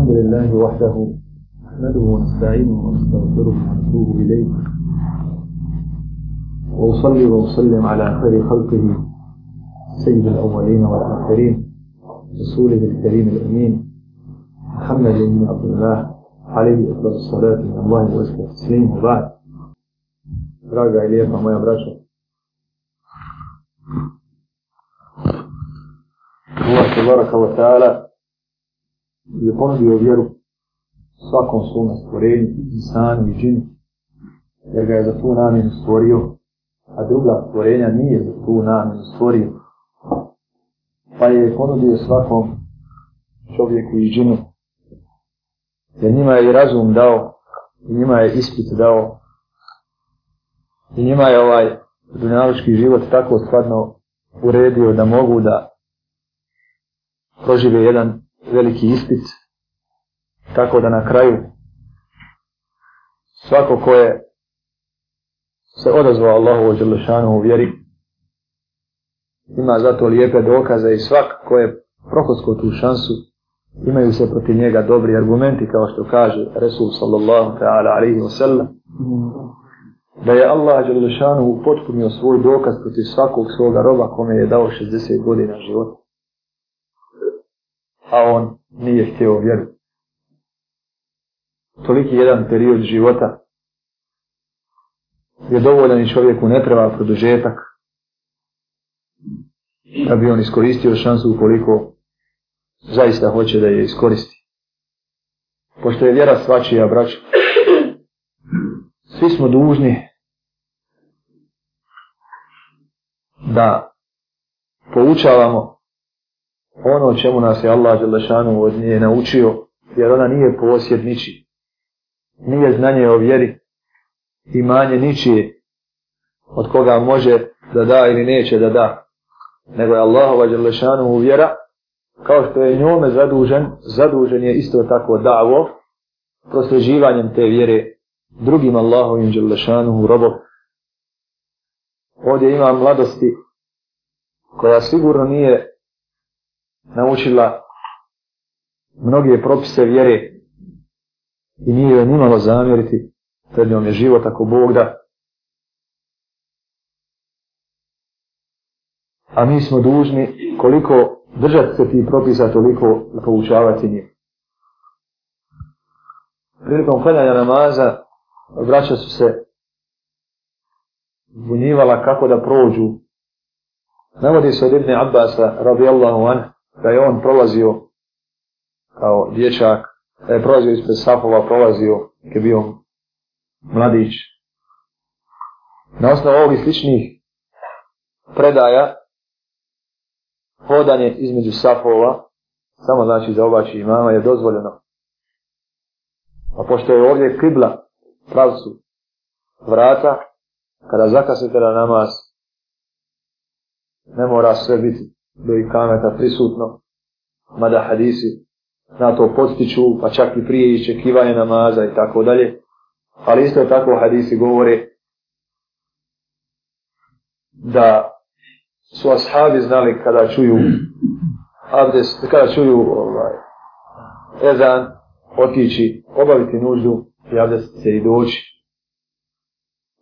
الحمد لله وحده نحمده ونستعينه ونستغفره ونتوب إليه وأصلي وأسلم على خير خلقه سيد الأولين والآخرين رسوله الكريم الأمين محمد بن عبد الله عليه أفضل الصلاة من الله وأزكى التسليم وبعد راجع اليك lijepa moja braća, تبارك وتعالى je ponudio vjeru svakom svome stvorenju, insanu i džinu, jer ga je za tu namjenu stvorio, a druga stvorenja nije za tu namjenu stvorio. Pa je ponudio svakom čovjeku i džinu, jer njima je i razum dao, i njima je ispit dao, i njima je ovaj dunjaločki život tako stvarno uredio da mogu da prožive jedan veliki ispit. Tako da na kraju svako ko je se odazvao Allahu u Đelešanu u vjeri ima zato lijepe dokaze i svak ko je prohodsko tu šansu imaju se protiv njega dobri argumenti kao što kaže Resul sallallahu ta'ala alaihi wa da je Allah Đelešanu upotpunio svoj dokaz protiv svakog svoga roba kome je dao 60 godina života a on nije htio vjeru. Toliki jedan period života je dovoljan i čovjeku ne treba produžetak da bi on iskoristio šansu ukoliko zaista hoće da je iskoristi. Pošto je vjera svačija, braću, svi smo dužni da poučavamo ono čemu nas je Allah Đelešanu od nje naučio, jer ona nije posjed ničije. Nije znanje o vjeri, imanje ničije, od koga može da da ili neće da da, nego je Allahova Đelešanu uvjera, kao što je njome zadužen, zadužen je isto tako davo, prosleživanjem te vjere drugim Allahovim Đelešanu u robov. Ovdje ima mladosti koja sigurno nije naučila mnoge propise vjere i nije joj nimalo zamjeriti pred njom je život ako Bog da. A mi smo dužni koliko držati se ti propisa toliko i poučavati njih. Prilikom klanjanja namaza vraća su se bunjivala kako da prođu. Navodi se od Ibn Abbas radijallahu anhu da je on prolazio kao dječak, da je prolazio ispred Safova, prolazio kad je bio mladić. Na osnovu ovih sličnih predaja, hodanje između Safova, samo znači za obači imama, je dozvoljeno. A pošto je ovdje kibla pravcu vrata, kada zakasite na namaz, ne mora sve biti do ikameta prisutno, mada hadisi na to postiću, pa čak i prije iščekivanje namaza i tako dalje. Ali isto tako hadisi govore da su ashabi znali kada čuju abdes, kada čuju ovaj, ezan, otići, obaviti nuždu i abdes se i doći.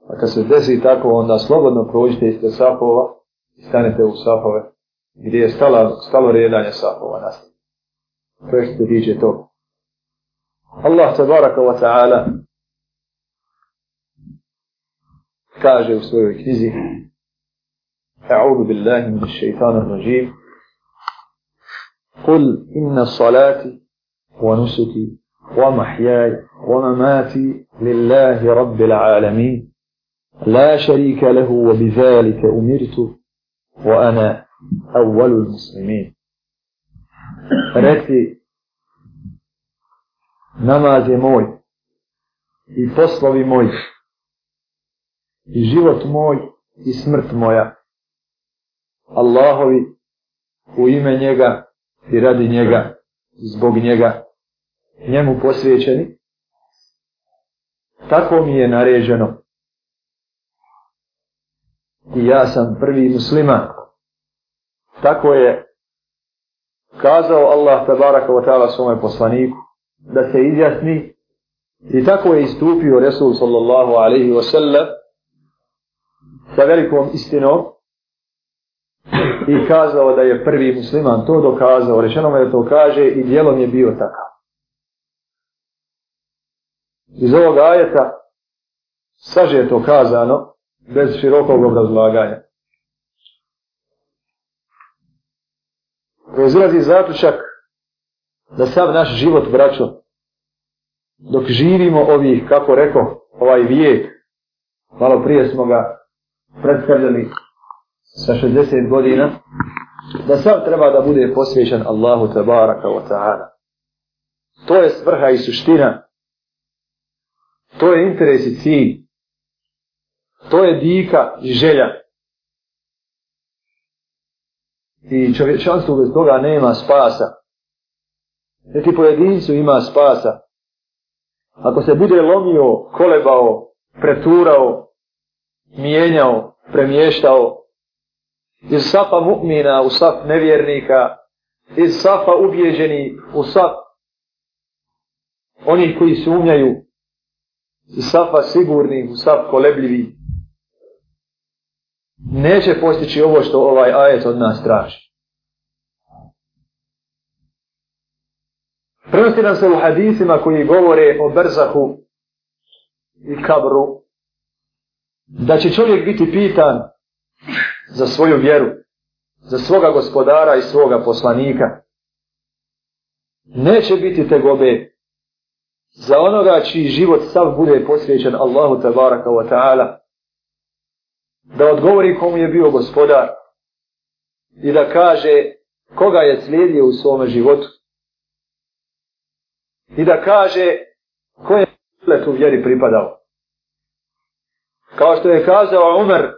A kad se desi tako, onda slobodno prođite iz te sapova i stanete u sapove. gdje je stala, stalo redanje safova nastavi. To je što tiče to. Allah tabaraka wa ta'ala kaže u svojoj knjizi أعوذ بالله من الشيطان الرجيم قل إن صلاتي ونسكي ومحياي ومماتي لله رب العالمين لا شريك له وبذلك أمرت وأنا avvalul muslimin. Reci, namaz je moj i poslovi moj i život moj i smrt moja. Allahovi u ime njega i radi njega, zbog njega, njemu posvećeni. Tako mi je naređeno. I ja sam prvi musliman tako je kazao Allah tabaraka wa ta'ala svome poslaniku da se izjasni i tako je istupio Resul sallallahu alaihi wa sallam sa velikom istinom i kazao da je prvi musliman to dokazao, rečeno me da to kaže i dijelom je bio takav. Iz ovog ajeta saže je to kazano bez širokog obrazlaganja. proizilazi zatučak da sav naš život vraća dok živimo ovih, kako rekao, ovaj vijek, malo prije smo ga predstavljali sa 60 godina, da sam treba da bude posvećan Allahu tabaraka wa ta'ala. To je svrha i suština. To je interes i cilj. To je dika i želja i čovječanstvu bez toga nema spasa. Neki pojedincu ima spasa. Ako se bude lomio, kolebao, preturao, mijenjao, premještao, iz safa mu'mina u saf nevjernika, iz safa ubježeni u saf onih koji sumnjaju, iz safa sigurnih u saf kolebljivih, neće postići ovo što ovaj ajet od nas traži. Prenosi nam se u hadisima koji govore o brzahu i kabru da će čovjek biti pitan za svoju vjeru, za svoga gospodara i svoga poslanika. Neće biti te gobe za onoga čiji život sav bude posvećen Allahu tabaraka wa ta'ala da odgovori komu je bio gospodar i da kaže koga je slijedio u svome životu i da kaže koje je tu vjeri pripadao. Kao što je kazao Umar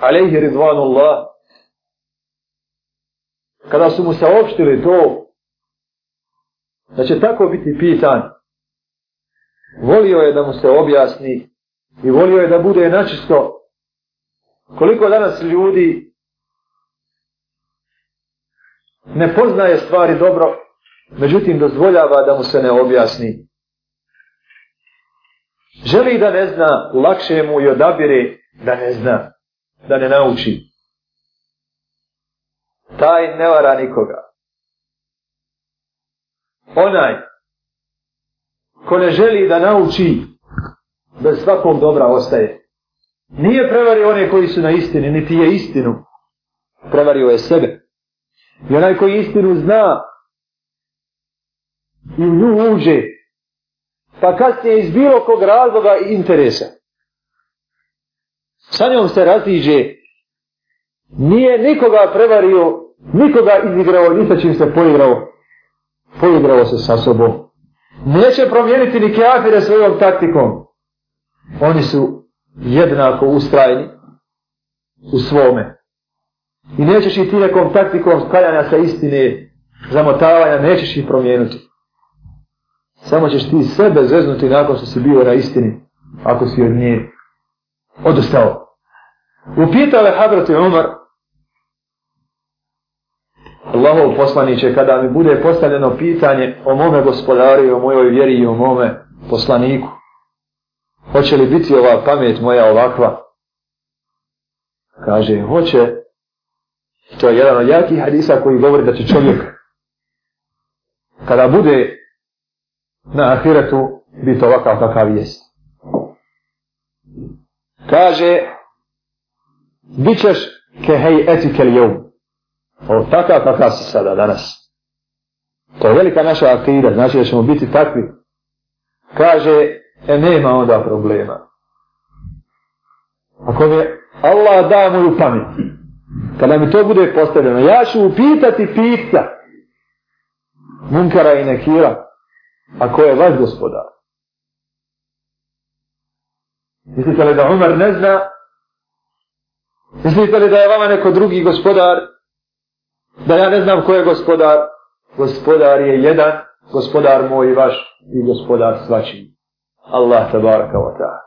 alaihi ridvanu Allah kada su mu saopštili to da će tako biti pitan volio je da mu se objasni i volio je da bude načisto koliko danas ljudi ne poznaje stvari dobro međutim dozvoljava da mu se ne objasni želi da ne zna lakše mu i odabire da ne zna da ne nauči taj ne vara nikoga onaj ko ne želi da nauči bez svakog dobra ostaje. Nije prevario one koji su na istini, niti je istinu. Prevario je sebe. I onaj koji istinu zna i u nju uđe, pa kasnije iz bilo kog razloga i interesa. Sa njom se razliđe, nije nikoga prevario, nikoga izigrao, nisa čim se poigrao. Poigrao se sa sobom. Neće promijeniti ni keafire svojom taktikom oni su jednako ustrajni u svome. I nećeš i ti nekom taktikom stajanja sa istine, zamotavanja, nećeš ih promijenuti. Samo ćeš ti sebe zeznuti nakon što si bio na istini, ako si od nje odustao. Upitao je Hadrati Umar, Allahov poslaniće, kada mi bude postavljeno pitanje o mome gospodari, o mojoj vjeri i o mome poslaniku, Hoće li biti ova pamet moja ovakva? Kaže, hoće. To je jedan od jakih hadisa koji govori da će čovjek kada bude na ahiretu biti ovakav kakav jest. Kaže, bit ćeš ke hej etike li jom. Ovo takav kakav si sada danas. To je velika naša akida, znači da ćemo biti takvi. Kaže, e nema onda problema. Ako mi Allah da moju pamet, kada mi to bude postavljeno, ja ću upitati pica, munkara i nekira, a ko je vaš gospodar? Mislite li da Umar ne zna? Mislite li da je vama neko drugi gospodar? Da ja ne znam ko je gospodar? Gospodar je jedan, gospodar moj i vaš i gospodar svačiji. Allah tabaraka wa ta'ala.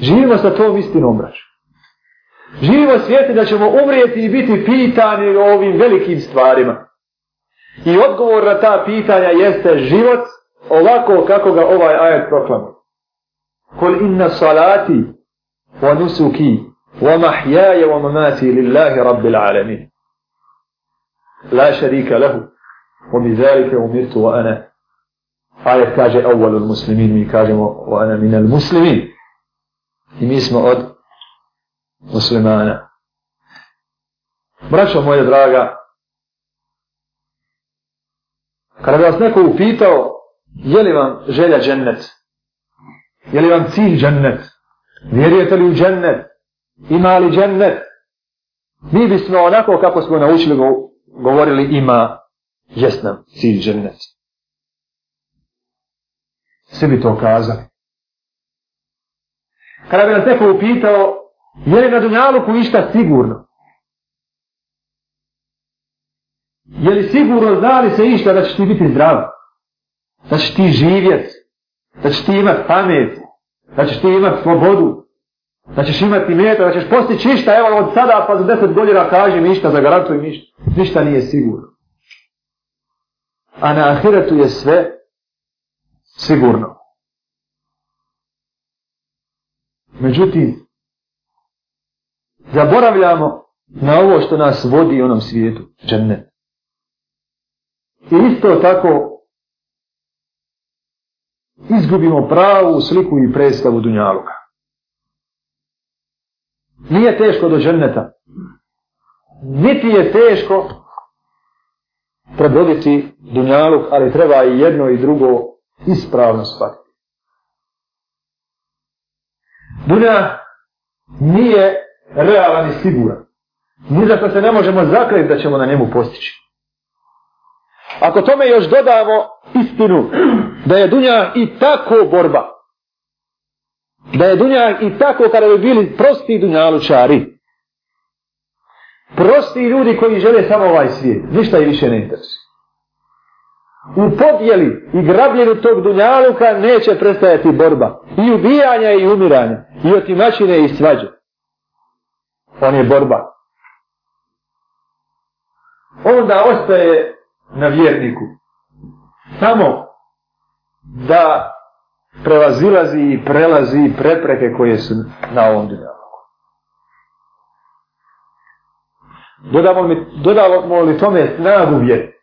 Živimo sa tom istinom, brač. Živimo svijeti da ćemo umrijeti i biti pitani o ovim velikim stvarima. I odgovor na ta pitanja jeste život ovako kako ga ovaj ajat proklamuje. Kul inna salati wa nusuki wa mahyaya wa mamati lillahi rabbil alamin. La sharika lahu. Wa bi zalika umirtu wa ana ajet kaže evvelul muslimin, mi kažemo wa ana minal muslimin. I mi smo od muslimana. Braćo moje draga, kada bi vas neko upitao je li vam želja džennet, je li vam cilj džennet, vjerujete li u džennet, ima li džennet, mi bismo onako kako smo naučili govorili ima, jest nam cilj džennet svi bi to kazali. Kada bi nas neko upitao, je li na Dunjaluku išta sigurno? Je li sigurno zna li se išta da ćeš ti biti zdrav? Da ćeš ti živjet? Da ćeš ti imat pamet? Da ćeš ti imat slobodu? Da ćeš imati meta, da ćeš postići išta, evo od sada pa za deset godina kaži mi išta, zagarantuj mi ništa. Ništa nije sigurno. A na ahiretu je sve sigurno. Međutim, zaboravljamo na ovo što nas vodi onom svijetu, džennet. I isto tako izgubimo pravu sliku i predstavu Dunjaluka. Nije teško do dženneta. Niti je teško prebuditi Dunjaluk, ali treba i jedno i drugo ispravno shvatiti. Dunja nije realan i siguran. Ni za se ne možemo zakljeti da ćemo na njemu postići. Ako tome još dodamo istinu da je Dunja i tako borba, da je Dunja i tako kada bi bili prosti Dunjalučari, prosti ljudi koji žele samo ovaj svijet, ništa i više ne interesuje u podjeli i grabljenu tog dunjaluka neće prestajati borba. I ubijanja i umiranja. I otimačine i svađe. On je borba. Onda ostaje na vjerniku. Samo da prelazilazi i prelazi prepreke koje su na ovom dunjaluku. Dodamo li, dodamo li tome snagu vjerniku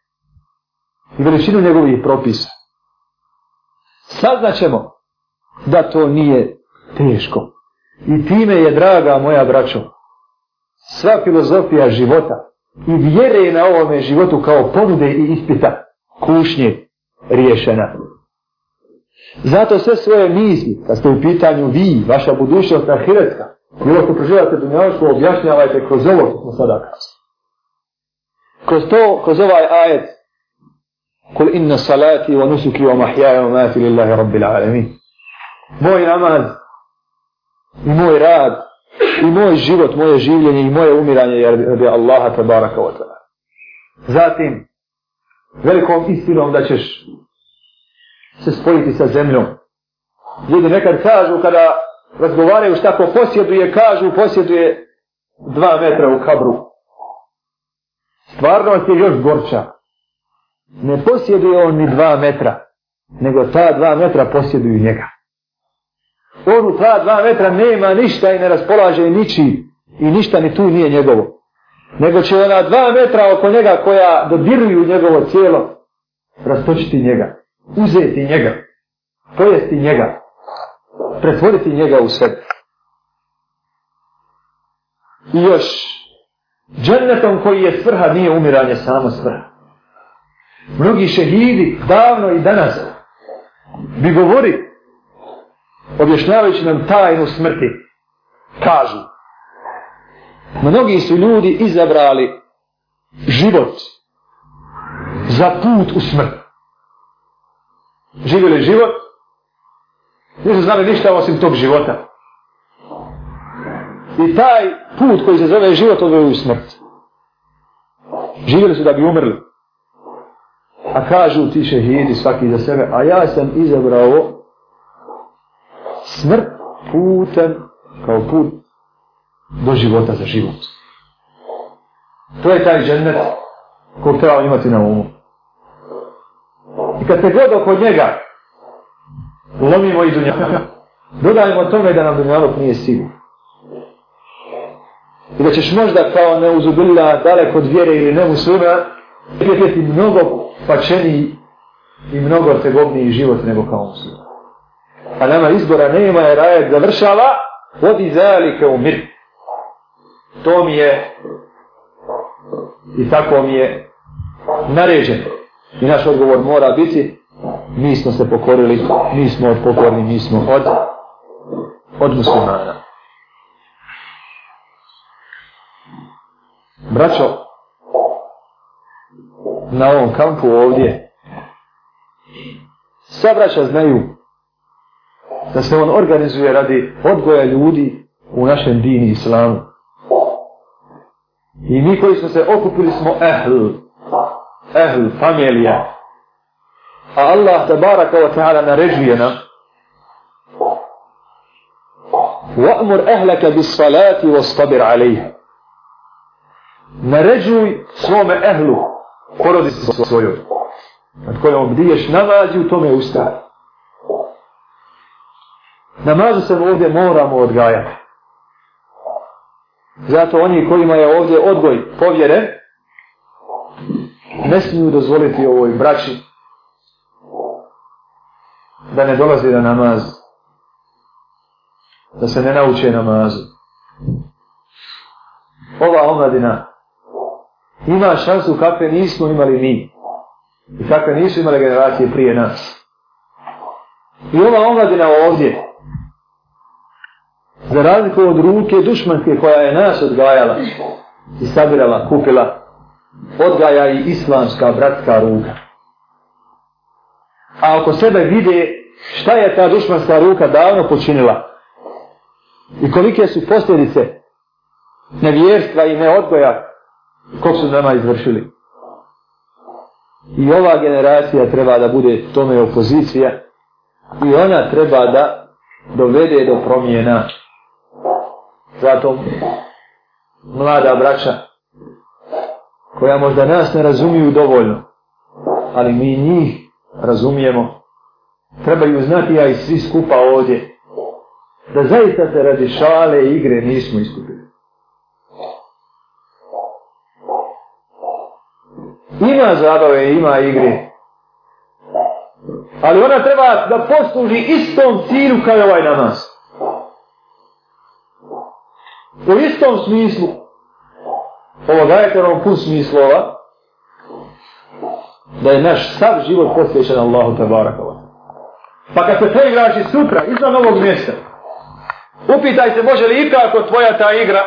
i veličinu njegovih propisa. Saznaćemo da to nije teško. I time je, draga moja braćo, sva filozofija života i vjere na ovome životu kao ponude i ispita kušnje riješena. Zato sve svoje misli, kad ste u pitanju vi, vaša budućnost na Hiretka, bilo ko proživate dunjavačko, objašnjavajte kroz ovo što smo sada kazali. Kroz to, kroz ovaj ajet, قل إن صلاتي ونسكي ومحياي وماتي لله رب العالمين موي نماز موي راد i moj život, moje življenje i moje umiranje je radi Allaha tabaraka wa ta'ala. Zatim, velikom istinom da ćeš se spojiti sa zemljom. Ljudi nekad kažu kada razgovaraju šta ko posjeduje, kažu posjeduje dva metra u kabru. Stvarno je još gorča ne posjeduje on ni dva metra, nego ta dva metra posjeduju njega. On u ta dva metra nema ništa i ne raspolaže niči i ništa ni tu nije njegovo. Nego će ona dva metra oko njega koja dodiruju njegovo cijelo rastočiti njega, uzeti njega, pojesti njega, pretvoriti njega u sve. I još, džennetom koji je svrha nije umiranje samo svrha. Mnogi šehidi davno i danas bi govori objašnjavajući nam tajnu smrti kažu mnogi su ljudi izabrali život za put u smrt. Živjeli život nisu znali ništa osim tog života. I taj put koji se zove život odvoju u smrt. Živjeli su da bi umrli a kažu ti šehidi svaki za sebe, a ja sam izabrao smrt putem kao put do života za život. To je taj džennet koji treba imati na umu. I kad se god oko njega lomimo i dunjaluk, dodajemo tome da nam dunjaluk nije sigur. I da ćeš možda kao neuzubila daleko od vjere ili nemusuna, vidjeti mnogo pačeni i mnogo tegobniji život nego kao muslim. A nama izbora nema jer ajed završava od izalike u mir. To mi je i tako mi je naređeno. I naš odgovor mora biti mi smo se pokorili, mi smo od pokorni, mi smo od, od muslimana. Braćo, na ovom kampu ovdje. Sva braća znaju da se on organizuje radi odgoja ljudi u našem dini islamu. I mi koji smo se okupili smo ehl, ehl, familija. A Allah te baraka wa ta'ala naređuje nam وَأْمُرْ أَهْلَكَ بِالصَّلَاتِ وَاسْتَبِرْ عَلَيْهِ Naređuj svome ehluhu porodi se svojoj. Nad kojom bdiješ namazi u tome ustaje. Namazu se ovdje moramo odgajati. Zato oni kojima je ovdje odgoj povjere, ne smiju dozvoliti ovoj braći da ne dolazi na namaz. Da se ne nauče namazu. Ova omladina ima šansu kakve nismo imali mi i kakve nisu imale generacije prije nas. I ova omladina ovdje, za razliku od ruke dušmanke koja je nas odgajala i sabirala, kupila, odgaja i islamska bratska ruka. A oko sebe vide šta je ta dušmanska ruka davno počinila i kolike su posljedice nevjerstva i neodgoja kog su nama izvršili. I ova generacija treba da bude tome opozicija i ona treba da dovede do promjena. Zato mlada braća koja možda nas ne razumiju dovoljno, ali mi njih razumijemo, trebaju znati ja i svi skupa ovdje, da zaista se radi šale i igre nismo iskupili. Ima zabave, ima igre. Ali ona treba da posluži istom cilju kao je ovaj namaz. U istom smislu, ovo dajete nam pun smislova, da je naš sav život posvećen Allahu te barakova. Pa kad se to igraš i sutra, iznad ovog mjesta, upitaj se može li ikako tvoja ta igra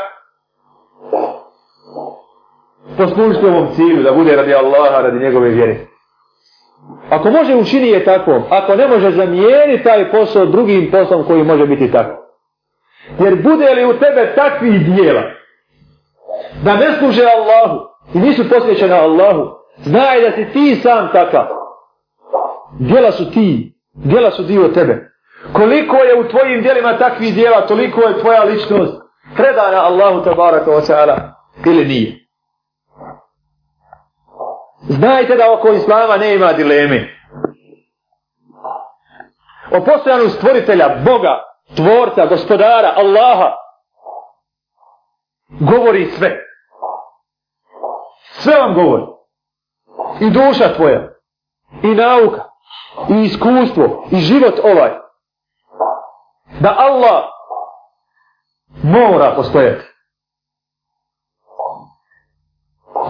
poslužite ovom cilju da bude radi Allaha, radi njegove vjere. Ako može učini je tako, ako ne može zamijeni taj posao drugim poslom koji može biti tako. Jer bude li u tebe takvi dijela da ne služe Allahu i nisu posvećena Allahu, znaj da si ti sam takav. Djela su ti, djela su dio tebe. Koliko je u tvojim djelima takvih djela, toliko je tvoja ličnost predana Allahu tabaraka wa ta'ala ili nije. Znajte da oko islama ne ima dileme. O postojanu stvoritelja, Boga, tvorca, gospodara, Allaha, govori sve. Sve vam govori. I duša tvoja, i nauka, i iskustvo, i život ovaj. Da Allah mora postojati.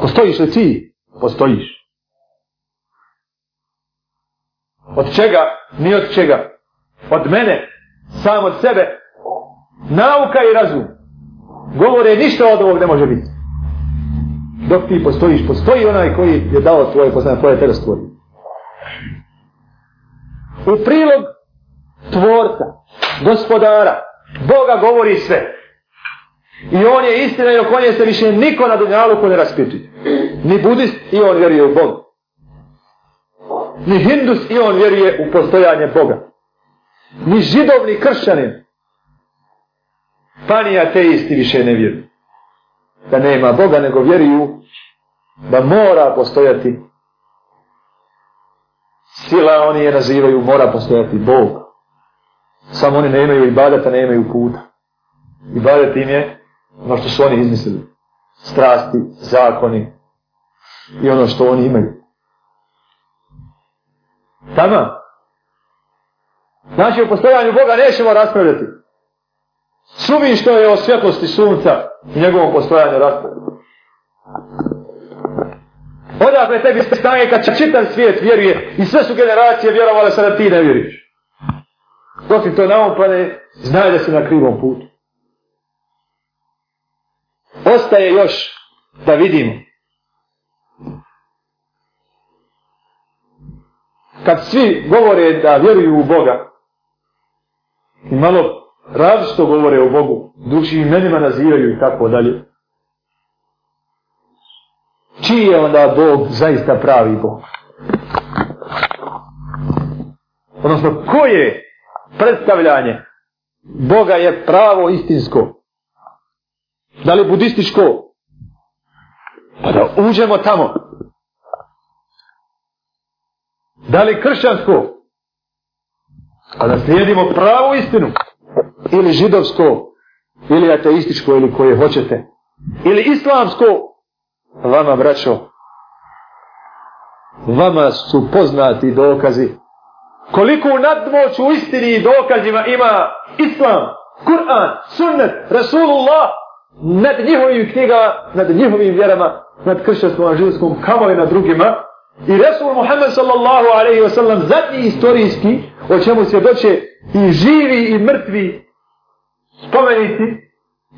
Postojiš li ti? postojiš. Od čega? Ni od čega. Od mene. Sam od sebe. Nauka i razum. Govore ništa od ovog ne može biti. Dok ti postojiš, postoji onaj koji je dao tvoje poznanje, koje je tebe stvorio. U prilog tvorca, gospodara, Boga govori sve. I on je istina i o kojem se više niko na dunjalu ko ne raspituje. Ni budist i on vjeruje u Boga. Ni hindus i on vjeruje u postojanje Boga. Ni židov, ni kršćanin. Pa ni ateisti više ne vjeruju. Da nema Boga, nego vjeruju da mora postojati sila, oni je nazivaju, mora postojati Bog. Samo oni ne imaju ibadeta, ne imaju puta. Ibadet im je ono što su oni izmislili, strasti, zakoni i ono što oni imaju. Tama, znači o postojanju Boga nećemo raspravljati. Sumi što je o svjetlosti sunca i njegovom postojanju raspravljati. Odakle tebi ste stanje kad čitan svijet vjeruje i sve su generacije vjerovale sada ti ne vjeriš. Dok ti to naopane, znaj da si na krivom putu ostaje još da vidimo. Kad svi govore da vjeruju u Boga i malo različito govore o Bogu, drugi imenima nazivaju i tako dalje, čiji je onda Bog zaista pravi Bog? Odnosno, koje predstavljanje Boga je pravo istinsko? Da li budističko? Pa da uđemo tamo. Da li kršćansko? A da slijedimo pravu istinu. Ili židovsko? Ili ateističko? Ili koje hoćete? Ili islamsko? Vama, braćo, vama su poznati dokazi. Koliko nadmoć u istini i dokazima ima islam, Kur'an, sunnet, Rasulullah, nad njihovim knjigama, nad njihovim vjerama, nad kršćanskom anžilskom, kamo i nad drugima. I Resul Muhammed sallallahu alaihi wa sallam, zadnji istorijski, o čemu se doće i živi i mrtvi spomenici,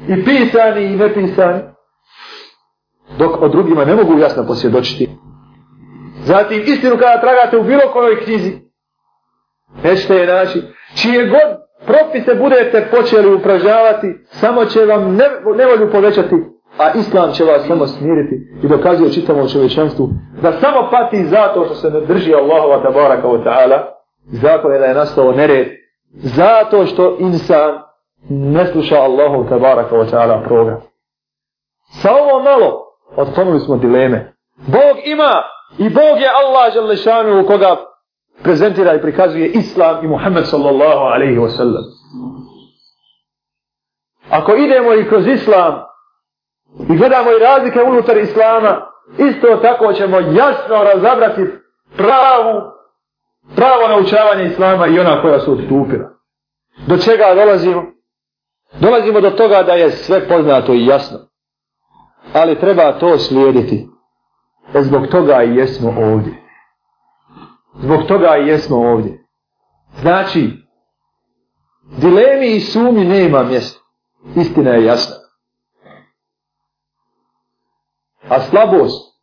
i pisani i nepisani, dok o drugima ne mogu jasno posvjedočiti. Zatim istinu kada tragate u bilo kojoj knjizi, nećete je naći, čije god propise budete počeli upražavati, samo će vam nevolju povećati, a islam će vas samo smiriti i dokazio čitamo u čovječanstvu da samo pati zato što se ne drži Allahova tabara kao ta'ala, zato je da je nastao nered, zato što insan ne sluša Allahov tabara kao ta'ala program. Sa ovo malo otklonili smo dileme. Bog ima i Bog je Allah želešanu u koga prezentira i prikazuje Islam i Muhammed sallallahu alaihi wa sallam. Ako idemo i kroz Islam i gledamo i razlike unutar Islama, isto tako ćemo jasno razabrati pravu, pravo naučavanje Islama i ona koja se odstupila. Do čega dolazimo? Dolazimo do toga da je sve poznato i jasno. Ali treba to slijediti. E zbog toga i jesmo ovdje. Zbog toga i jesmo ovdje. Znači, dilemi i sumnji nema mjesta. Istina je jasna. A slabost,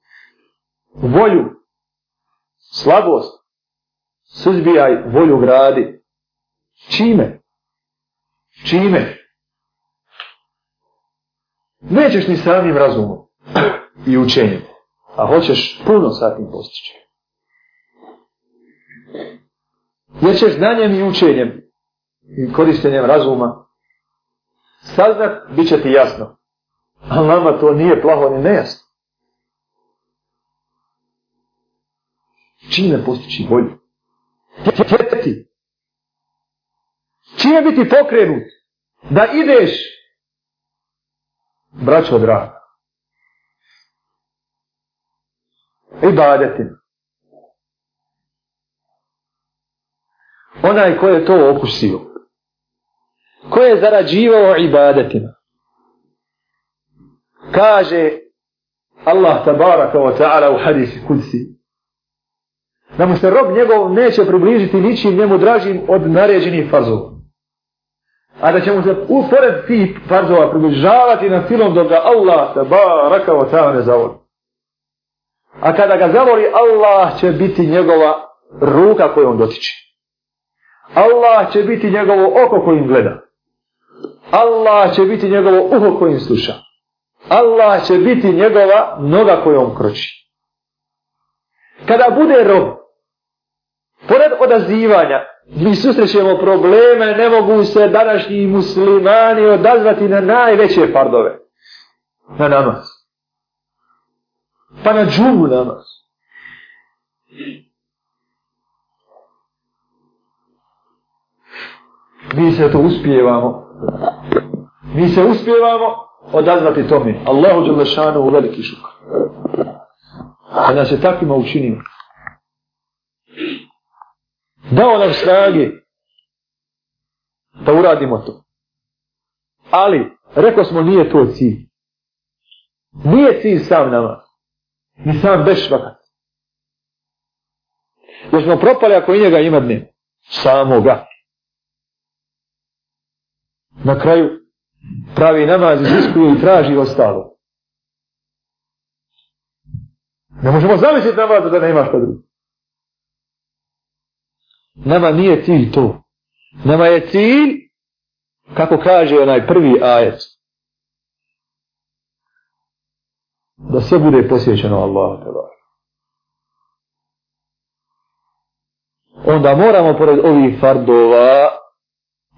volju, slabost, suzbijaj volju gradi. Čime? Čime? Nećeš ni samim razumom i učenjem, a hoćeš puno sa tim postići. Jer ćeš znanjem i učenjem i korištenjem razuma saznat, bit će ti jasno. Ali nama to nije plaho ni nejasno. Čime postići bolje? Tjeti. Čime biti pokrenut? Da ideš braćo draga. I badetim. onaj ko je to okusio. Ko je zarađivao ibadetima. Kaže Allah tabaraka wa ta'ala u hadisi kudsi. Da mu se rob njegov neće približiti ničim njemu dražim od naređenih fazov. A da će mu se upored tih farzova približavati na silom dok ga Allah tabaraka wa ta'ala ne zavoli. A kada ga zavoli, Allah će biti njegova ruka koju on dotiče. Allah će biti njegovo oko kojim gleda. Allah će biti njegovo uho kojim sluša. Allah će biti njegova noga kojom kroči. Kada bude rob, pored odazivanja, mi susrećemo probleme, ne mogu se današnji muslimani odazvati na najveće pardove. Na namaz. Pa na džumu namaz. mi se to uspijevamo mi se uspijevamo odazvati tome Allahu Đalešanu u veliki šukar a nas je takvima učinio dao nam snage da uradimo to ali rekao smo nije to cilj nije cilj sam nama ni sam beš vakat jer smo propali ako i njega ima dne samoga na kraju pravi namaz, iziskuje i traži ostalo. Ne možemo zamisliti namaz da nema što drugo. Nama nije cilj to. Nama je cilj, kako kaže onaj prvi ajac, da sve bude posvećeno Allahu te Onda moramo pored ovih fardova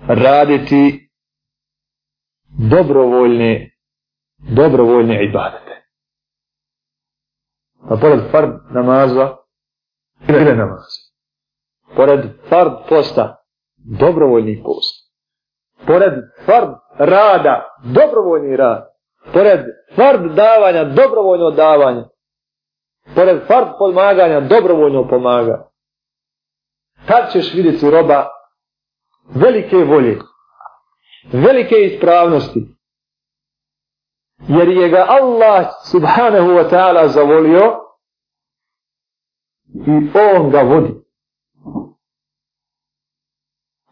raditi dobrovoljne dobrovoljne ibadete. Pa pored fard namaza ili namaza. Pored fard posta dobrovoljni post. Pored fard rada dobrovoljni rad. Pored fard davanja dobrovoljno davanje. Pored fard pomaganja dobrovoljno pomaga. Tad ćeš vidjeti roba velike volje velike ispravnosti. Jer je ga Allah subhanahu wa ta'ala zavolio i on ga vodi.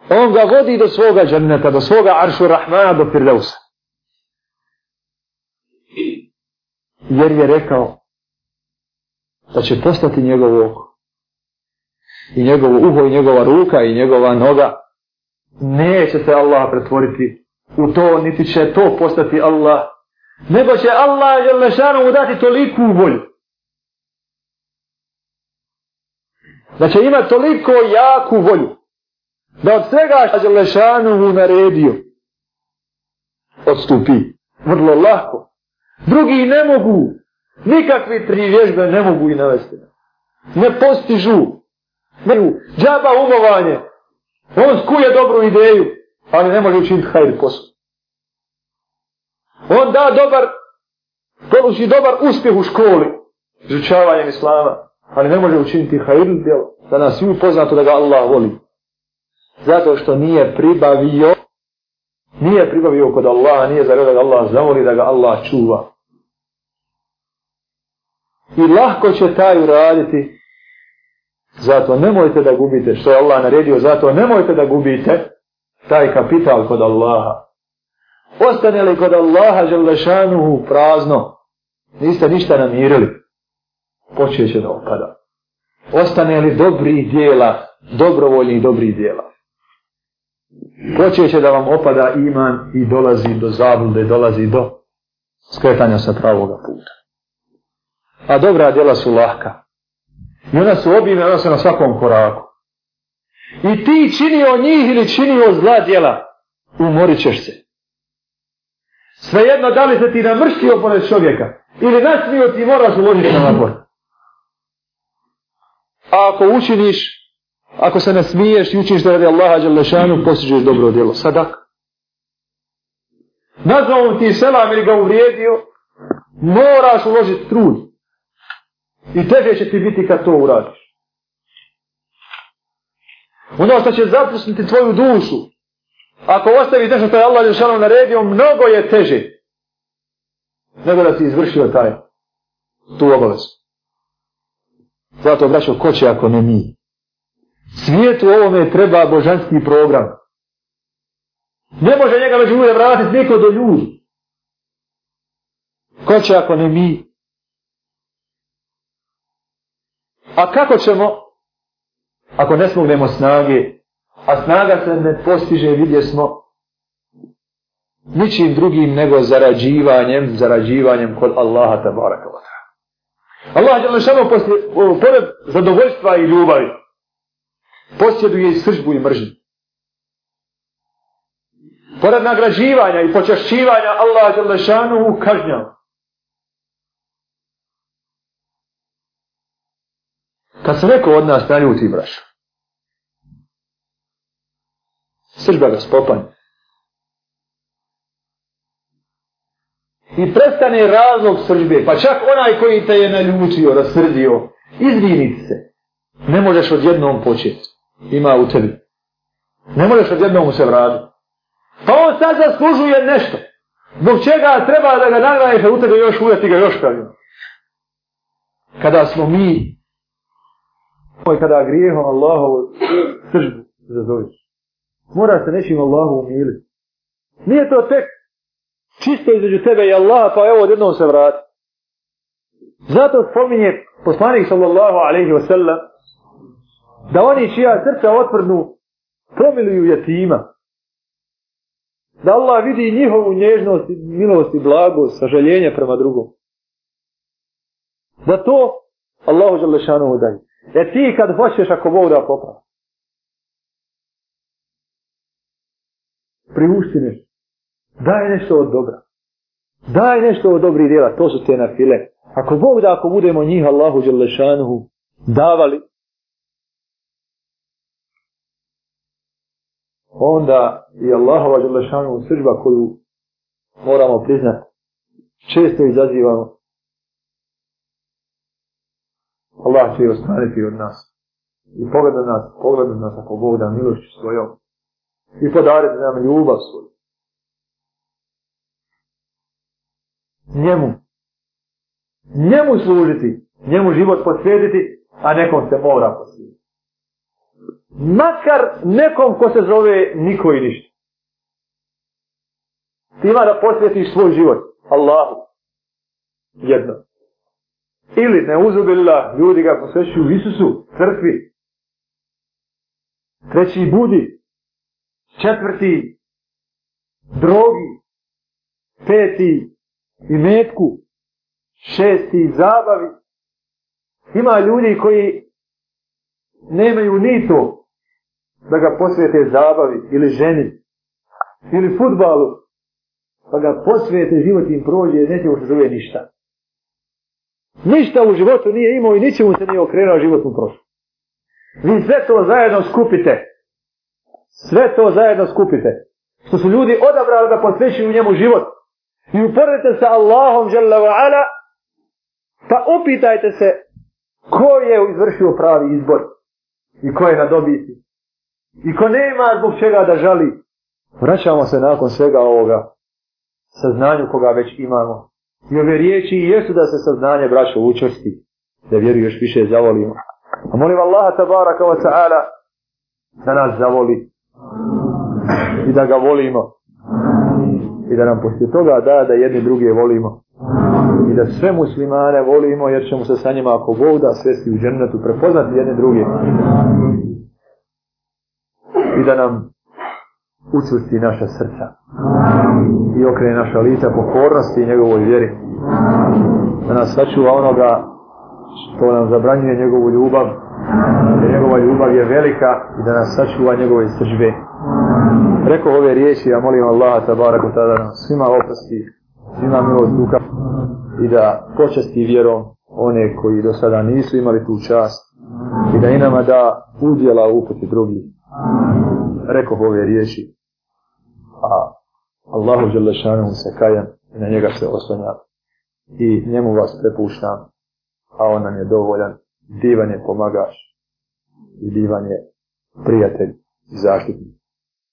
On ga vodi do svoga džaneta, do svoga aršu rahmana, do Firdausa. Jer je rekao da će postati njegov oko i njegovo uho i njegova ruka i njegova noga neće se Allah pretvoriti u to, niti će to postati Allah, nego će Allah Jelešanu mu dati toliku volju. Da će imati toliko jaku volju, da od svega što Jelešanu mu naredio, odstupi. Vrlo lahko. Drugi ne mogu, nikakve tri vježbe ne mogu i navesti. Ne postižu. Ne, džaba umovanje, On skuje dobru ideju, ali ne može učiniti hajr posao. On da dobar, poluči dobar uspjeh u školi, izučavanjem islama, ali ne može učiniti hajr djelo, da nas svi poznato da ga Allah voli. Zato što nije pribavio, nije pribavio kod Allaha, nije zavio da ga Allah zavoli, da ga Allah čuva. I lahko će taj uraditi, Zato nemojte da gubite što je Allah naredio, zato nemojte da gubite taj kapital kod Allaha. Ostane li kod Allaha želešanuhu prazno, niste ništa namirili, počeće će da opada. Ostane li dobri dijela, dobrovoljni dobri dijela, počeće će da vam opada iman i dolazi do zablude, dolazi do skretanja sa pravoga puta. A dobra djela su lahka, I ona se obine, ona se na svakom koraku. I ti čini o njih ili čini o zla djela, umorit ćeš se. Svejedno, da li se ti namrštio pored čovjeka, ili nasmio ti moraš uložiti na napor. A ako učiniš, ako se ne smiješ i učiniš da radi Allaha Đalešanu, posjećeš dobro djelo. Sadak. Nazvao ti selam ili ga uvrijedio, moraš uložiti trud. I teže će ti biti kad to uradiš. Ono što će zapustiti tvoju dušu, ako ostaviš nešto što je Allah Jošanom naredio, mnogo je teže nego da si izvršio taj tu obavezu. Zato, braćo, ko će ako ne mi? Svijet u ovome treba božanski program. Ne može njega među ljude vratiti niko do ljudi. Ko će ako ne mi? A kako ćemo ako ne smognemo snage, a snaga se ne postiže, vidje smo, ničim drugim nego zarađivanjem, zarađivanjem kod Allaha tabara kao ta. Allah je samo pored zadovoljstva i ljubavi, posjeduje i sržbu i mržnju. Pored nagrađivanja i počašćivanja Allah je lešanu kažnjava. Kad se neko od nas naljuti, braš. Sržba ga spopan. I prestane razlog sržbe. Pa čak onaj koji te je naljučio, rasrdio, izvini se. Ne možeš odjednom početi. Ima u tebi. Ne možeš odjednom se vraditi. Pa on sad zaslužuje nešto. Zbog čega treba da ga nagraješ, a u tebi još uvjeti ga još kaljom. Kada smo mi Ovo je kada grijehom Allahovu sržbu zazoviš. Mora se nečim Allahovu umiliti. Nije to tek čisto između tebe i Allaha, pa evo odjednom se vrati. Zato spominje poslanik sallallahu alaihi wasallam da oni čija srca otvrnu pomiluju jetima. Da Allah vidi njihovu nježnost, milost i blagost, sažaljenje prema drugom. Da to Allahu žele šanu odajte. E ti kad hoćeš ako Bog da popravi. Priušti nešto. Daj nešto od dobra. Daj nešto od dobrih djela. To su te na file. Ako Bog da ako budemo njih Allahu Đelešanuhu davali. Onda i Allahova Đelešanuhu sržba koju moramo priznati. Često izazivamo Allah će ostaniti od nas. I pogleda nas, pogleda nas ako Bog da milošću svojom. I podariti nam ljubav svoju. Njemu. Njemu služiti. Njemu život posvijediti, a nekom se mora posvijediti. Makar nekom ko se zove niko i ništa. Ti ima da posvjetiš svoj život. Allahu. Jedno. Ili ne uzubila, ljudi ga posvećuju Isusu, crkvi. Treći budi. Četvrti drogi. Peti i metku. Šesti zabavi. Ima ljudi koji nemaju ni to da ga posvete zabavi ili ženi ili futbalu pa ga posvete život im prođe neće ovo se zove ništa Ništa u životu nije imao i ničemu se nije okrenuo životnu prošlost. Vi sve to zajedno skupite. Sve to zajedno skupite. Što su ljudi odabrali da posvećuju njemu život. I uporedite sa Allahom žele wa'ala pa upitajte se ko je izvršio pravi izbor i ko je na dobiti. I ko nema zbog čega da žali. Vraćamo se nakon svega ovoga sa znanju koga već imamo. I ove riječi jesu da se saznanje braća učesti. Da vjeru još više zavolimo. A molim Allaha tabaraka wa ta'ala da nas zavoli. I da ga volimo. I da nam poslije toga da da jedni druge volimo. I da sve muslimane volimo jer ćemo se sa njima ako Bog da svesti u džennetu prepoznati jedne druge. I da nam učusti naša srca i okrene naša lica pokornosti i njegovoj vjeri da nas sačuva onoga što nam zabranjuje njegovu ljubav da njegova ljubav je velika i da nas sačuva njegove sržbe preko ove riječi ja molim Allaha tabaraku ta da nam svima oprosti svima milost duka i da počasti vjerom one koji do sada nisu imali tu čast i da i nama da udjela uputi drugih rekao ove riječi, a Allahu Đelešanu se kajam i na njega se osanjam i njemu vas prepuštam, a on nam je dovoljan, divan je pomagaš i divan je prijatelj i zaštitnik.